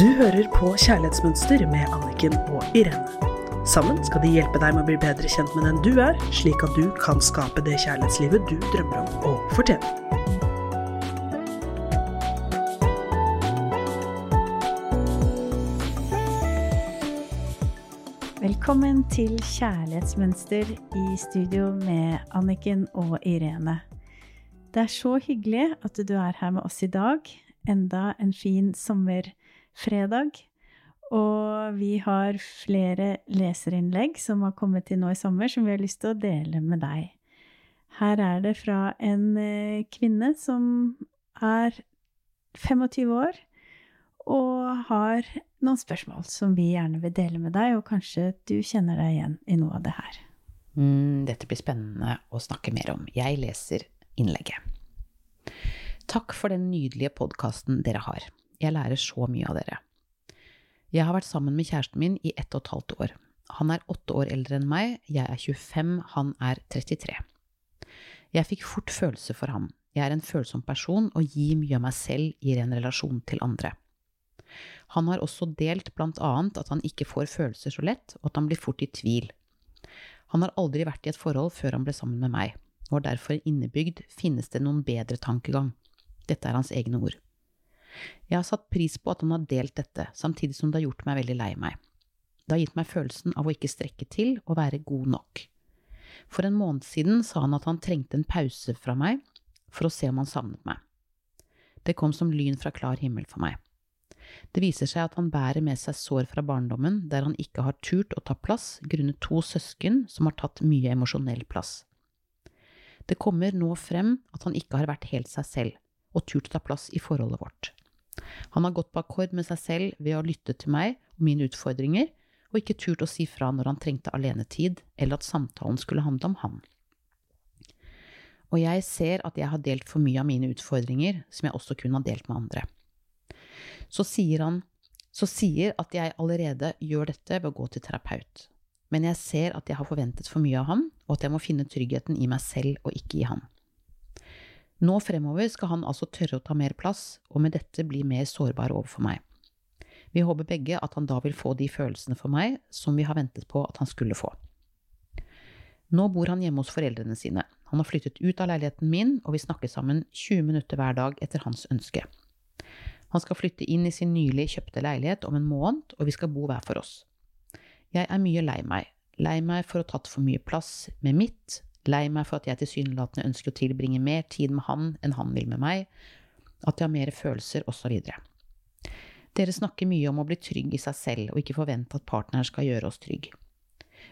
Du hører på Kjærlighetsmønster med Anniken og Irene. Sammen skal de hjelpe deg med å bli bedre kjent med den du er, slik at du kan skape det kjærlighetslivet du drømmer om å fortjene. Velkommen til Kjærlighetsmønster i studio med Anniken og Irene. Det er så hyggelig at du er her med oss i dag. Enda en fin sommerfredag. Og vi har flere leserinnlegg som har kommet til nå i sommer, som vi har lyst til å dele med deg. Her er det fra en eh, kvinne som er 25 år og har noen spørsmål som vi gjerne vil dele med deg, og kanskje du kjenner deg igjen i noe av det her. Mm, dette blir spennende å snakke mer om. Jeg leser innlegget. Takk for den nydelige podkasten dere har. Jeg lærer så mye av dere. Jeg har vært sammen med kjæresten min i ett og et halvt år. Han er åtte år eldre enn meg, jeg er 25, han er 33. Jeg fikk fort følelse for ham. Jeg er en følsom person og gir mye av meg selv i ren relasjon til andre. Han har også delt blant annet at han ikke får følelser så lett, og at han blir fort i tvil. Han har aldri vært i et forhold før han ble sammen med meg, og har derfor innebygd finnes det noen bedre tankegang. Dette er hans egne ord. Jeg har satt pris på at han har delt dette, samtidig som det har gjort meg veldig lei meg. Det har gitt meg følelsen av å ikke strekke til og være god nok. For en måned siden sa han at han trengte en pause fra meg for å se om han savnet meg. Det kom som lyn fra klar himmel for meg. Det viser seg at han bærer med seg sår fra barndommen der han ikke har turt å ta plass grunnet to søsken som har tatt mye emosjonell plass. Det kommer nå frem at han ikke har vært helt seg selv og turt å ta plass i forholdet vårt. Han har gått på akkord med seg selv ved å lytte til meg og mine utfordringer, og ikke turt å si fra når han trengte alenetid, eller at samtalen skulle handle om han. Og jeg ser at jeg har delt for mye av mine utfordringer, som jeg også kunne ha delt med andre. Så sier han så sier at jeg allerede gjør dette ved å gå til terapeut, men jeg ser at jeg har forventet for mye av ham, og at jeg må finne tryggheten i meg selv og ikke i ham. Nå fremover skal han altså tørre å ta mer plass, og med dette bli mer sårbar overfor meg. Vi håper begge at han da vil få de følelsene for meg som vi har ventet på at han skulle få. Nå bor han hjemme hos foreldrene sine. Han har flyttet ut av leiligheten min, og vi snakker sammen 20 minutter hver dag etter hans ønske. Han skal flytte inn i sin nylig kjøpte leilighet om en måned, og vi skal bo hver for oss. Jeg er mye lei meg. Lei meg for å ha tatt for mye plass med mitt, lei meg for at jeg tilsynelatende ønsker å tilbringe mer tid med han enn han vil med meg, at jeg har mer følelser, osv. Dere snakker mye om å bli trygg i seg selv og ikke forvente at partneren skal gjøre oss trygg.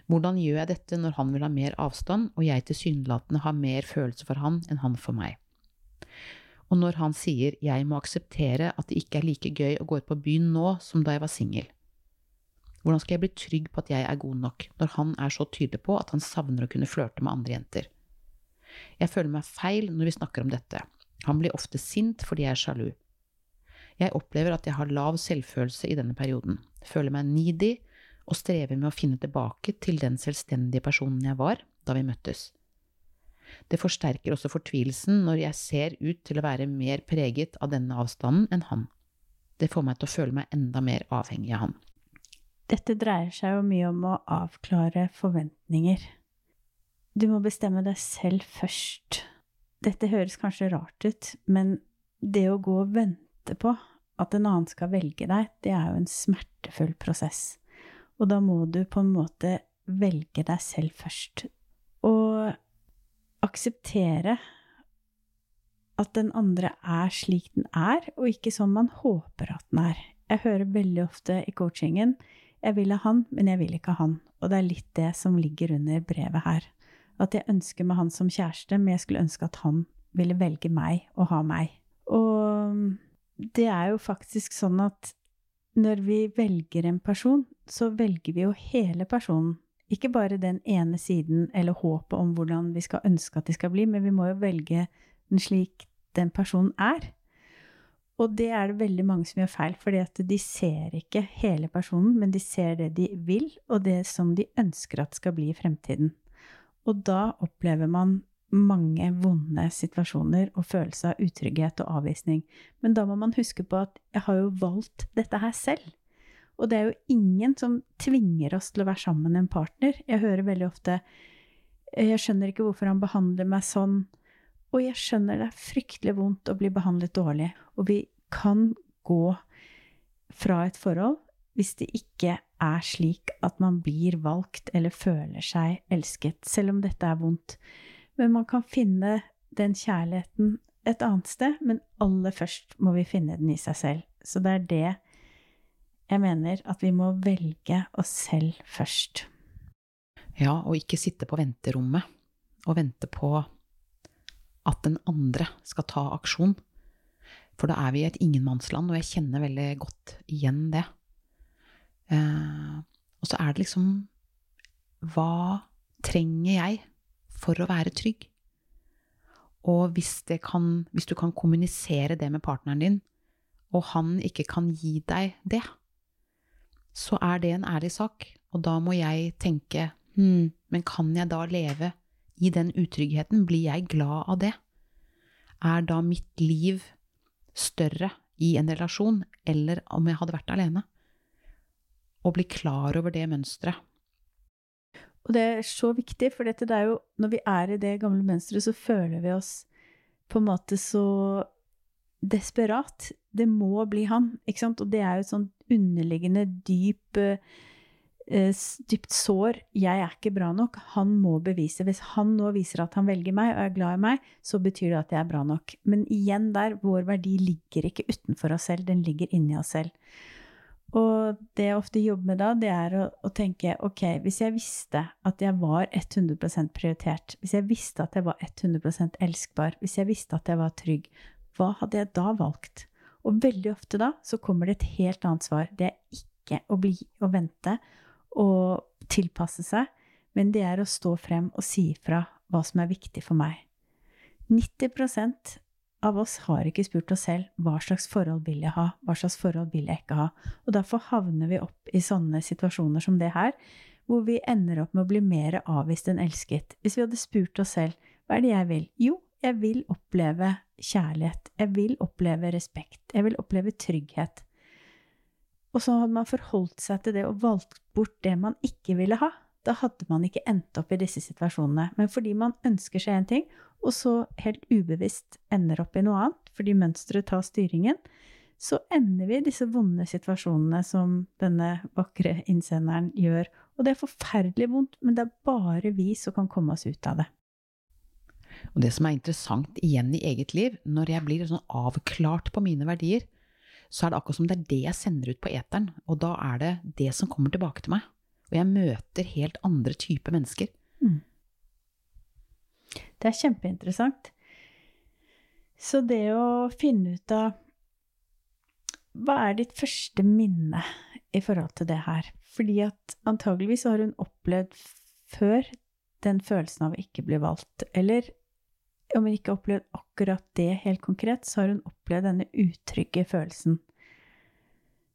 Hvordan gjør jeg dette når han vil ha mer avstand, og jeg tilsynelatende har mer følelser for han enn han for meg? Og når han sier jeg må akseptere at det ikke er like gøy å gå ut på byen nå som da jeg var singel. Hvordan skal jeg bli trygg på at jeg er god nok, når han er så tydelig på at han savner å kunne flørte med andre jenter? Jeg føler meg feil når vi snakker om dette. Han blir ofte sint fordi jeg er sjalu. Jeg opplever at jeg har lav selvfølelse i denne perioden, føler meg needy og strever med å finne tilbake til den selvstendige personen jeg var da vi møttes. Det forsterker også fortvilelsen når jeg ser ut til å være mer preget av denne avstanden enn han. Det får meg til å føle meg enda mer avhengig av han. Dette dreier seg jo mye om å avklare forventninger. Du må bestemme deg selv først. Dette høres kanskje rart ut, men det å gå og vente på at en annen skal velge deg, det er jo en smertefull prosess. Og da må du på en måte velge deg selv først. Og akseptere at den andre er slik den er, og ikke sånn man håper at den er. Jeg hører veldig ofte i coachingen 'jeg vil ha han, men jeg vil ikke ha han'. Og det er litt det som ligger under brevet her. At jeg ønsker meg han som kjæreste, men jeg skulle ønske at han ville velge meg og ha meg. Og det er jo faktisk sånn at når vi velger en person, så velger vi jo hele personen. Ikke bare den ene siden eller håpet om hvordan vi skal ønske at de skal bli, men vi må jo velge den slik den personen er. Og det er det veldig mange som gjør feil, fordi at de ser ikke hele personen, men de ser det de vil, og det som de ønsker at skal bli i fremtiden. Og da opplever man mange vonde situasjoner og følelse av utrygghet og avvisning. Men da må man huske på at jeg har jo valgt dette her selv. Og det er jo ingen som tvinger oss til å være sammen med en partner. Jeg hører veldig ofte 'Jeg skjønner ikke hvorfor han behandler meg sånn'. Og jeg skjønner det er fryktelig vondt å bli behandlet dårlig. Og vi kan gå fra et forhold hvis det ikke er slik at man blir valgt eller føler seg elsket, selv om dette er vondt. Men man kan finne den kjærligheten et annet sted, men aller først må vi finne den i seg selv. Så det er det jeg mener, at vi må velge oss selv først. Ja, og ikke sitte på venterommet og vente på at den andre skal ta aksjon. For da er vi i et ingenmannsland, og jeg kjenner veldig godt igjen det. Eh, og så er det liksom Hva trenger jeg for å være trygg? Og hvis, kan, hvis du kan kommunisere det med partneren din, og han ikke kan gi deg det, så er det en ærlig sak. Og da må jeg tenke hm, men kan jeg da leve i den utryggheten? Blir jeg glad av det? Er da mitt liv større i en relasjon, eller om jeg hadde vært alene? Å bli klar over det mønsteret. Og det er så viktig, for dette det er jo Når vi er i det gamle mønsteret, så føler vi oss på en måte så desperat. Det må bli han, ikke sant? Og det er jo et sånt underliggende dyp eh, dypt sår. Jeg er ikke bra nok. Han må bevise. Hvis han nå viser at han velger meg og er glad i meg, så betyr det at jeg er bra nok. Men igjen der, vår verdi ligger ikke utenfor oss selv, den ligger inni oss selv. Og det jeg ofte jobber med da, det er å, å, tenke ok, hvis jeg visste at jeg var 100% prioritert, hvis jeg visste at jeg var 100% elskbar, hvis jeg visste at jeg var trygg, hva hadde jeg da valgt? Og veldig ofte da så kommer det et helt annet svar. Det er ikke å bli og vente og tilpasse seg, men det er å stå frem og si ifra hva som er viktig for meg. 90% av oss har ikke spurt oss selv hva slags forhold vil jeg ha, hva slags forhold vil jeg ikke ha. Og derfor havner vi opp i sånne situasjoner som det her, hvor vi ender opp med å bli mer avvist enn elsket. Hvis vi hadde spurt oss selv hva er det jeg vil? Jo, jeg vil oppleve kjærlighet, jeg vil oppleve respekt, jeg vil oppleve trygghet. Og så hadde man forholdt seg til det og valgt bort det man ikke ville ha. Da hadde man ikke endt opp i disse situasjonene. Men fordi man ønsker seg en ting, og så helt ubevisst ender opp i noe annet, fordi mønsteret tar styringen, så ender vi i disse vonde situasjonene som denne vakre innsenderen gjør. Og det er forferdelig vondt, men det er bare vi som kan komme oss ut av det. Og det som er interessant igjen i eget liv, når jeg blir sånn avklart på mine verdier, så er det akkurat som det er det jeg sender ut på eteren, og da er det det som kommer tilbake til meg. Og jeg møter helt andre typer mennesker. Mm. Det er kjempeinteressant. Så det å finne ut av hva er ditt første minne i forhold til det her? Fordi at antageligvis har hun opplevd før den følelsen av å ikke bli valgt. Eller om hun ikke har opplevd akkurat det helt konkret, så har hun opplevd denne utrygge følelsen.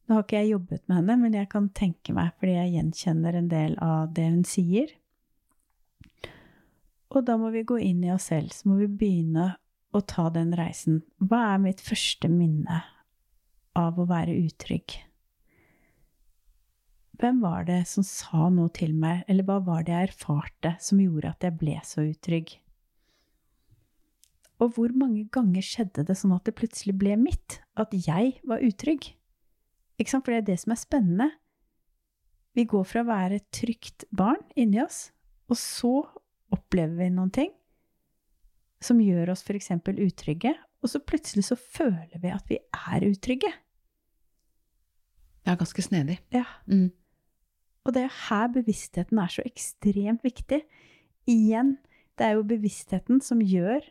Nå har ikke jeg jobbet med henne, men jeg kan tenke meg, fordi jeg gjenkjenner en del av det hun sier. Og da må vi gå inn i oss selv, så må vi begynne å ta den reisen. Hva er mitt første minne av å være utrygg? Hvem var det som sa noe til meg, eller hva var det jeg erfarte som gjorde at jeg ble så utrygg? Og hvor mange ganger skjedde det sånn at det plutselig ble mitt? At jeg var utrygg? Ikke sant? For det er det som er spennende. Vi går fra å være et trygt barn inni oss, og så opplever vi noen ting som gjør oss f.eks. utrygge, og så plutselig så føler vi at vi er utrygge. Det er ganske snedig. Ja. Mm. Og det er her bevisstheten er så ekstremt viktig. Igjen, det er jo bevisstheten som gjør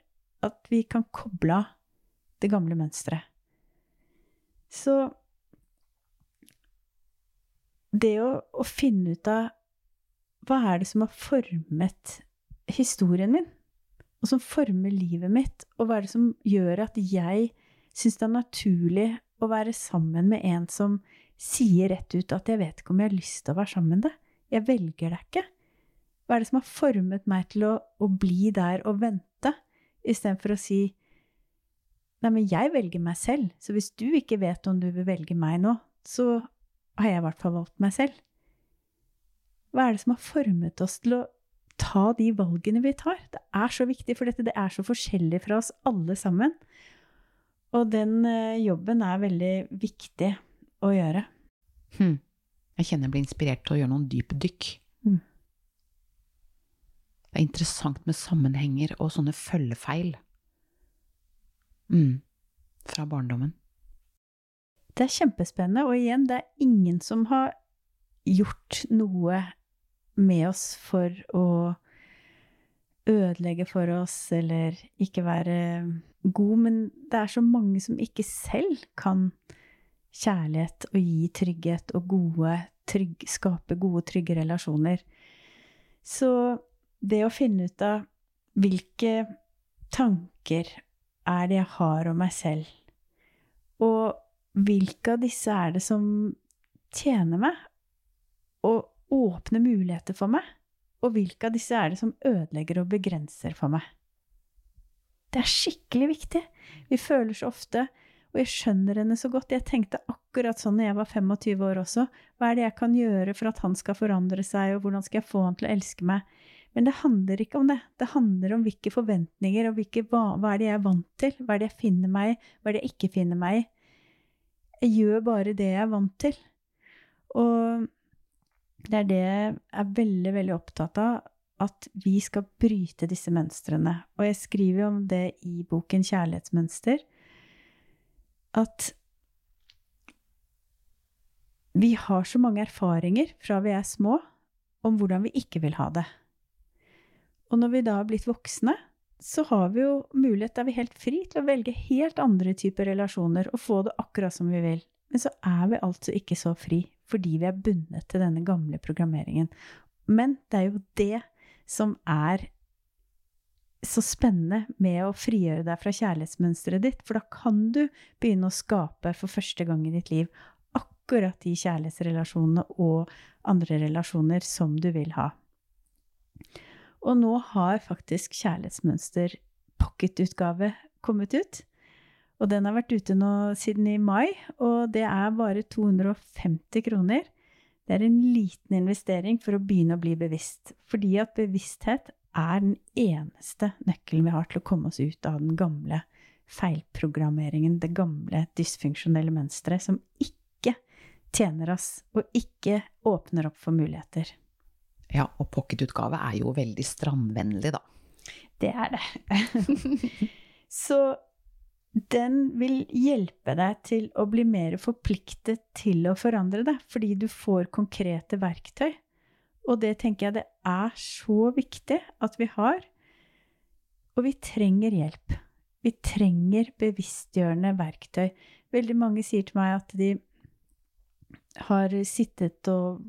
at vi kan koble av det gamle mønsteret. Så det å, å finne ut av hva er det som har formet historien min, og som former livet mitt, og hva er det som gjør at jeg syns det er naturlig å være sammen med en som sier rett ut at 'jeg vet ikke om jeg har lyst til å være sammen med deg', jeg velger deg ikke. Hva er det som har formet meg til å, å bli der og vente, istedenfor å si Nei, men jeg velger meg selv, så hvis du ikke vet om du vil velge meg nå, så har jeg i hvert fall valgt meg selv. Hva er det som har formet oss til å ta de valgene vi tar? Det er så viktig, for dette det er så forskjellig fra oss alle sammen. Og den eh, jobben er veldig viktig å gjøre. Hm. Jeg kjenner jeg blir inspirert til å gjøre noen dype dykk. Mm. Det er interessant med sammenhenger og sånne følgefeil. Mm. Fra barndommen. Det er kjempespennende, og igjen, det er ingen som har gjort noe med oss for å ødelegge for oss eller ikke være god, men det er så mange som ikke selv kan kjærlighet og gi trygghet og gode, trygg, skape gode, trygge relasjoner. Så det å finne ut av hvilke tanker er det jeg har om meg selv, og hvilke av disse er det som tjener meg, og åpner muligheter for meg, og hvilke av disse er det som ødelegger og begrenser for meg. Det er skikkelig viktig. Vi føler så ofte og jeg skjønner henne så godt. Jeg tenkte akkurat sånn da jeg var 25 år også. Hva er det jeg kan gjøre for at han skal forandre seg, og hvordan skal jeg få han til å elske meg? Men det handler ikke om det. Det handler om hvilke forventninger og hvilke, hva, hva, er det jeg er vant til? Hva er det jeg finner meg i? Hva er det jeg ikke finner meg i? Jeg gjør bare det jeg er vant til. Og det er det jeg er veldig, veldig opptatt av. At vi skal bryte disse mønstrene. Og jeg skriver jo om det i boken Kjærlighetsmønster at vi har så mange erfaringer fra vi er små, om hvordan vi ikke vil ha det. Og når vi da har blitt voksne, så har vi jo mulighet, da er vi helt fri til å velge helt andre typer relasjoner og få det akkurat som vi vil. Men så er vi altså ikke så fri, fordi vi er bundet til denne gamle programmeringen. Men det er jo det som er så spennende med å frigjøre deg fra kjærlighetsmønsteret ditt, for da kan du begynne å skape for første gang i ditt liv akkurat de kjærlighetsrelasjonene og andre relasjoner som du vil ha. Og nå har faktisk Kjærlighetsmønster pocketutgave kommet ut. Og den har vært ute nå siden i mai, og det er bare 250 kroner. Det er en liten investering for å begynne å bli bevisst. Fordi at bevissthet er den eneste nøkkelen vi har til å komme oss ut av den gamle feilprogrammeringen, det gamle dysfunksjonelle mønsteret som ikke tjener oss, og ikke åpner opp for muligheter. Ja, og pocketutgave er jo veldig strandvennlig, da. Det er det. Så den vil hjelpe deg til å bli mer forpliktet til å forandre deg, fordi du får konkrete verktøy og det tenker jeg det er så viktig at vi har. Og vi trenger hjelp. Vi trenger bevisstgjørende verktøy. Veldig mange sier til meg at de har sittet og,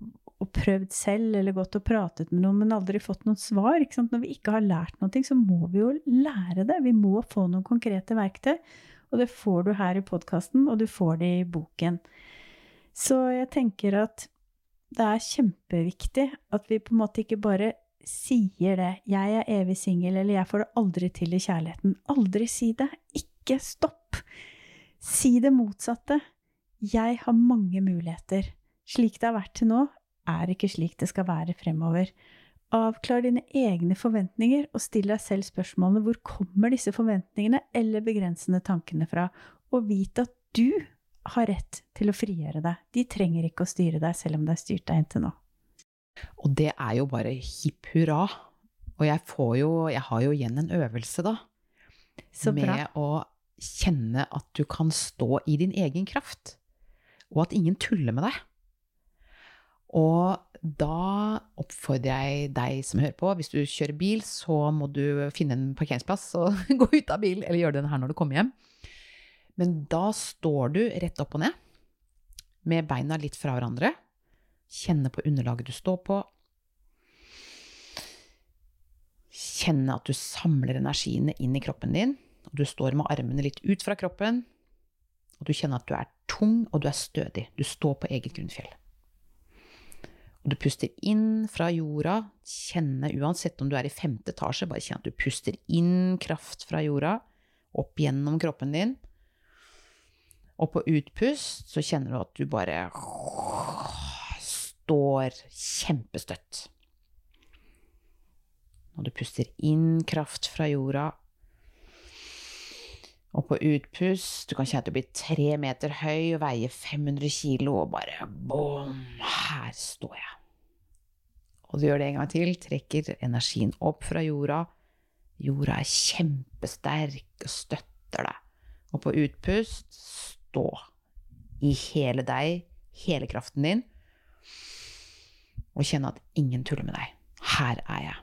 og prøvd selv, eller gått og pratet med noen, men aldri fått noen svar. Når vi ikke har lært noe, så må vi jo lære det. Vi må få noen konkrete verktøy. Og det får du her i podkasten, og du får det i boken. Så jeg tenker at det er kjempeviktig at vi på en måte ikke bare sier det 'jeg er evig singel', eller 'jeg får det aldri til i kjærligheten'. Aldri si det. Ikke stopp. Si det motsatte. 'Jeg har mange muligheter'. Slik det har vært til nå, er ikke slik det skal være fremover. Avklar dine egne forventninger, og still deg selv spørsmålene hvor kommer disse forventningene eller begrensende tankene fra, og vit at du har rett til å frigjøre deg. De trenger ikke å styre deg, selv om det har styrt deg inntil nå. Og det er jo bare hipp hurra. Og jeg får jo Jeg har jo igjen en øvelse, da. Så bra. Med å kjenne at du kan stå i din egen kraft. Og at ingen tuller med deg. Og da oppfordrer jeg deg som hører på, hvis du kjører bil, så må du finne en parkeringsplass og gå ut av bilen, eller gjøre den her når du kommer hjem. Men da står du rett opp og ned, med beina litt fra hverandre. Kjenne på underlaget du står på. Kjenne at du samler energiene inn i kroppen din. Og du står med armene litt ut fra kroppen. Og du kjenner at du er tung, og du er stødig. Du står på eget grunnfjell. Og du puster inn fra jorda, kjenne uansett om du er i femte etasje, bare kjenn at du puster inn kraft fra jorda, opp gjennom kroppen din. Og på utpust så kjenner du at du bare står kjempestøtt. Og du puster inn kraft fra jorda. Og på utpust Du kan kjenne at du blir tre meter høy og veier 500 kilo, og bare bom, her står jeg. Og du gjør det en gang til. Trekker energien opp fra jorda. Jorda er kjempesterk og støtter deg. Og på utpust stå i hele deg, hele kraften din, og kjenne at ingen tuller med deg. Her er jeg.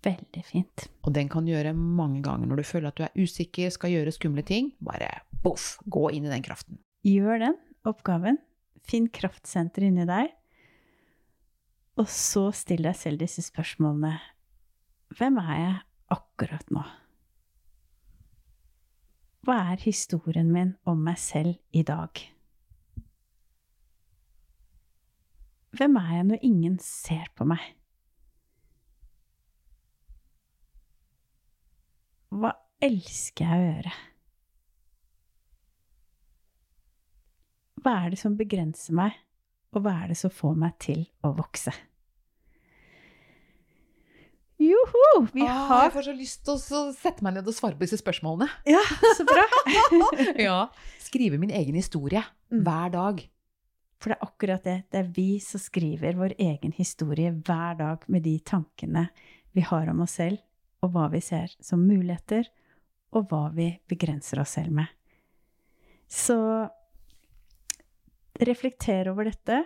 Veldig fint. Og den kan du gjøre mange ganger når du føler at du er usikker, skal gjøre skumle ting. Bare boff, gå inn i den kraften. Gjør den oppgaven. Finn kraftsenter inni deg. Og så still deg selv disse spørsmålene. Hvem er jeg akkurat nå? Hva er historien min om meg selv i dag? Hvem er jeg når ingen ser på meg? Hva elsker jeg å gjøre? Hva er det som begrenser meg, og hva er det som får meg til å vokse? Joho! Vi Ah, har Jeg får så lyst til å sette meg ned og svare på disse spørsmålene. Ja, så bra! ja. Skrive min egen historie Mm. hver dag. For det er akkurat det. Det er vi som skriver vår egen historie hver dag med de tankene vi har om oss selv, og hva vi ser som muligheter, og hva vi begrenser oss selv med. Så reflekter over dette,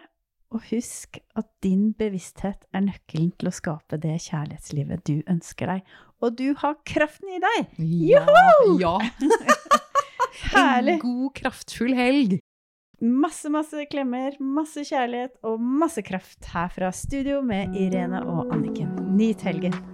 og husk at din bevissthet er nøkkelen til å skape det kjærlighetslivet du ønsker deg. Og du har kraften i deg! Ja! ja. Herlig! En god, kraftfull helg. Masse, masse klemmer, masse kjærlighet og masse kraft her fra studio med Irene og Anniken. Nyt helgen!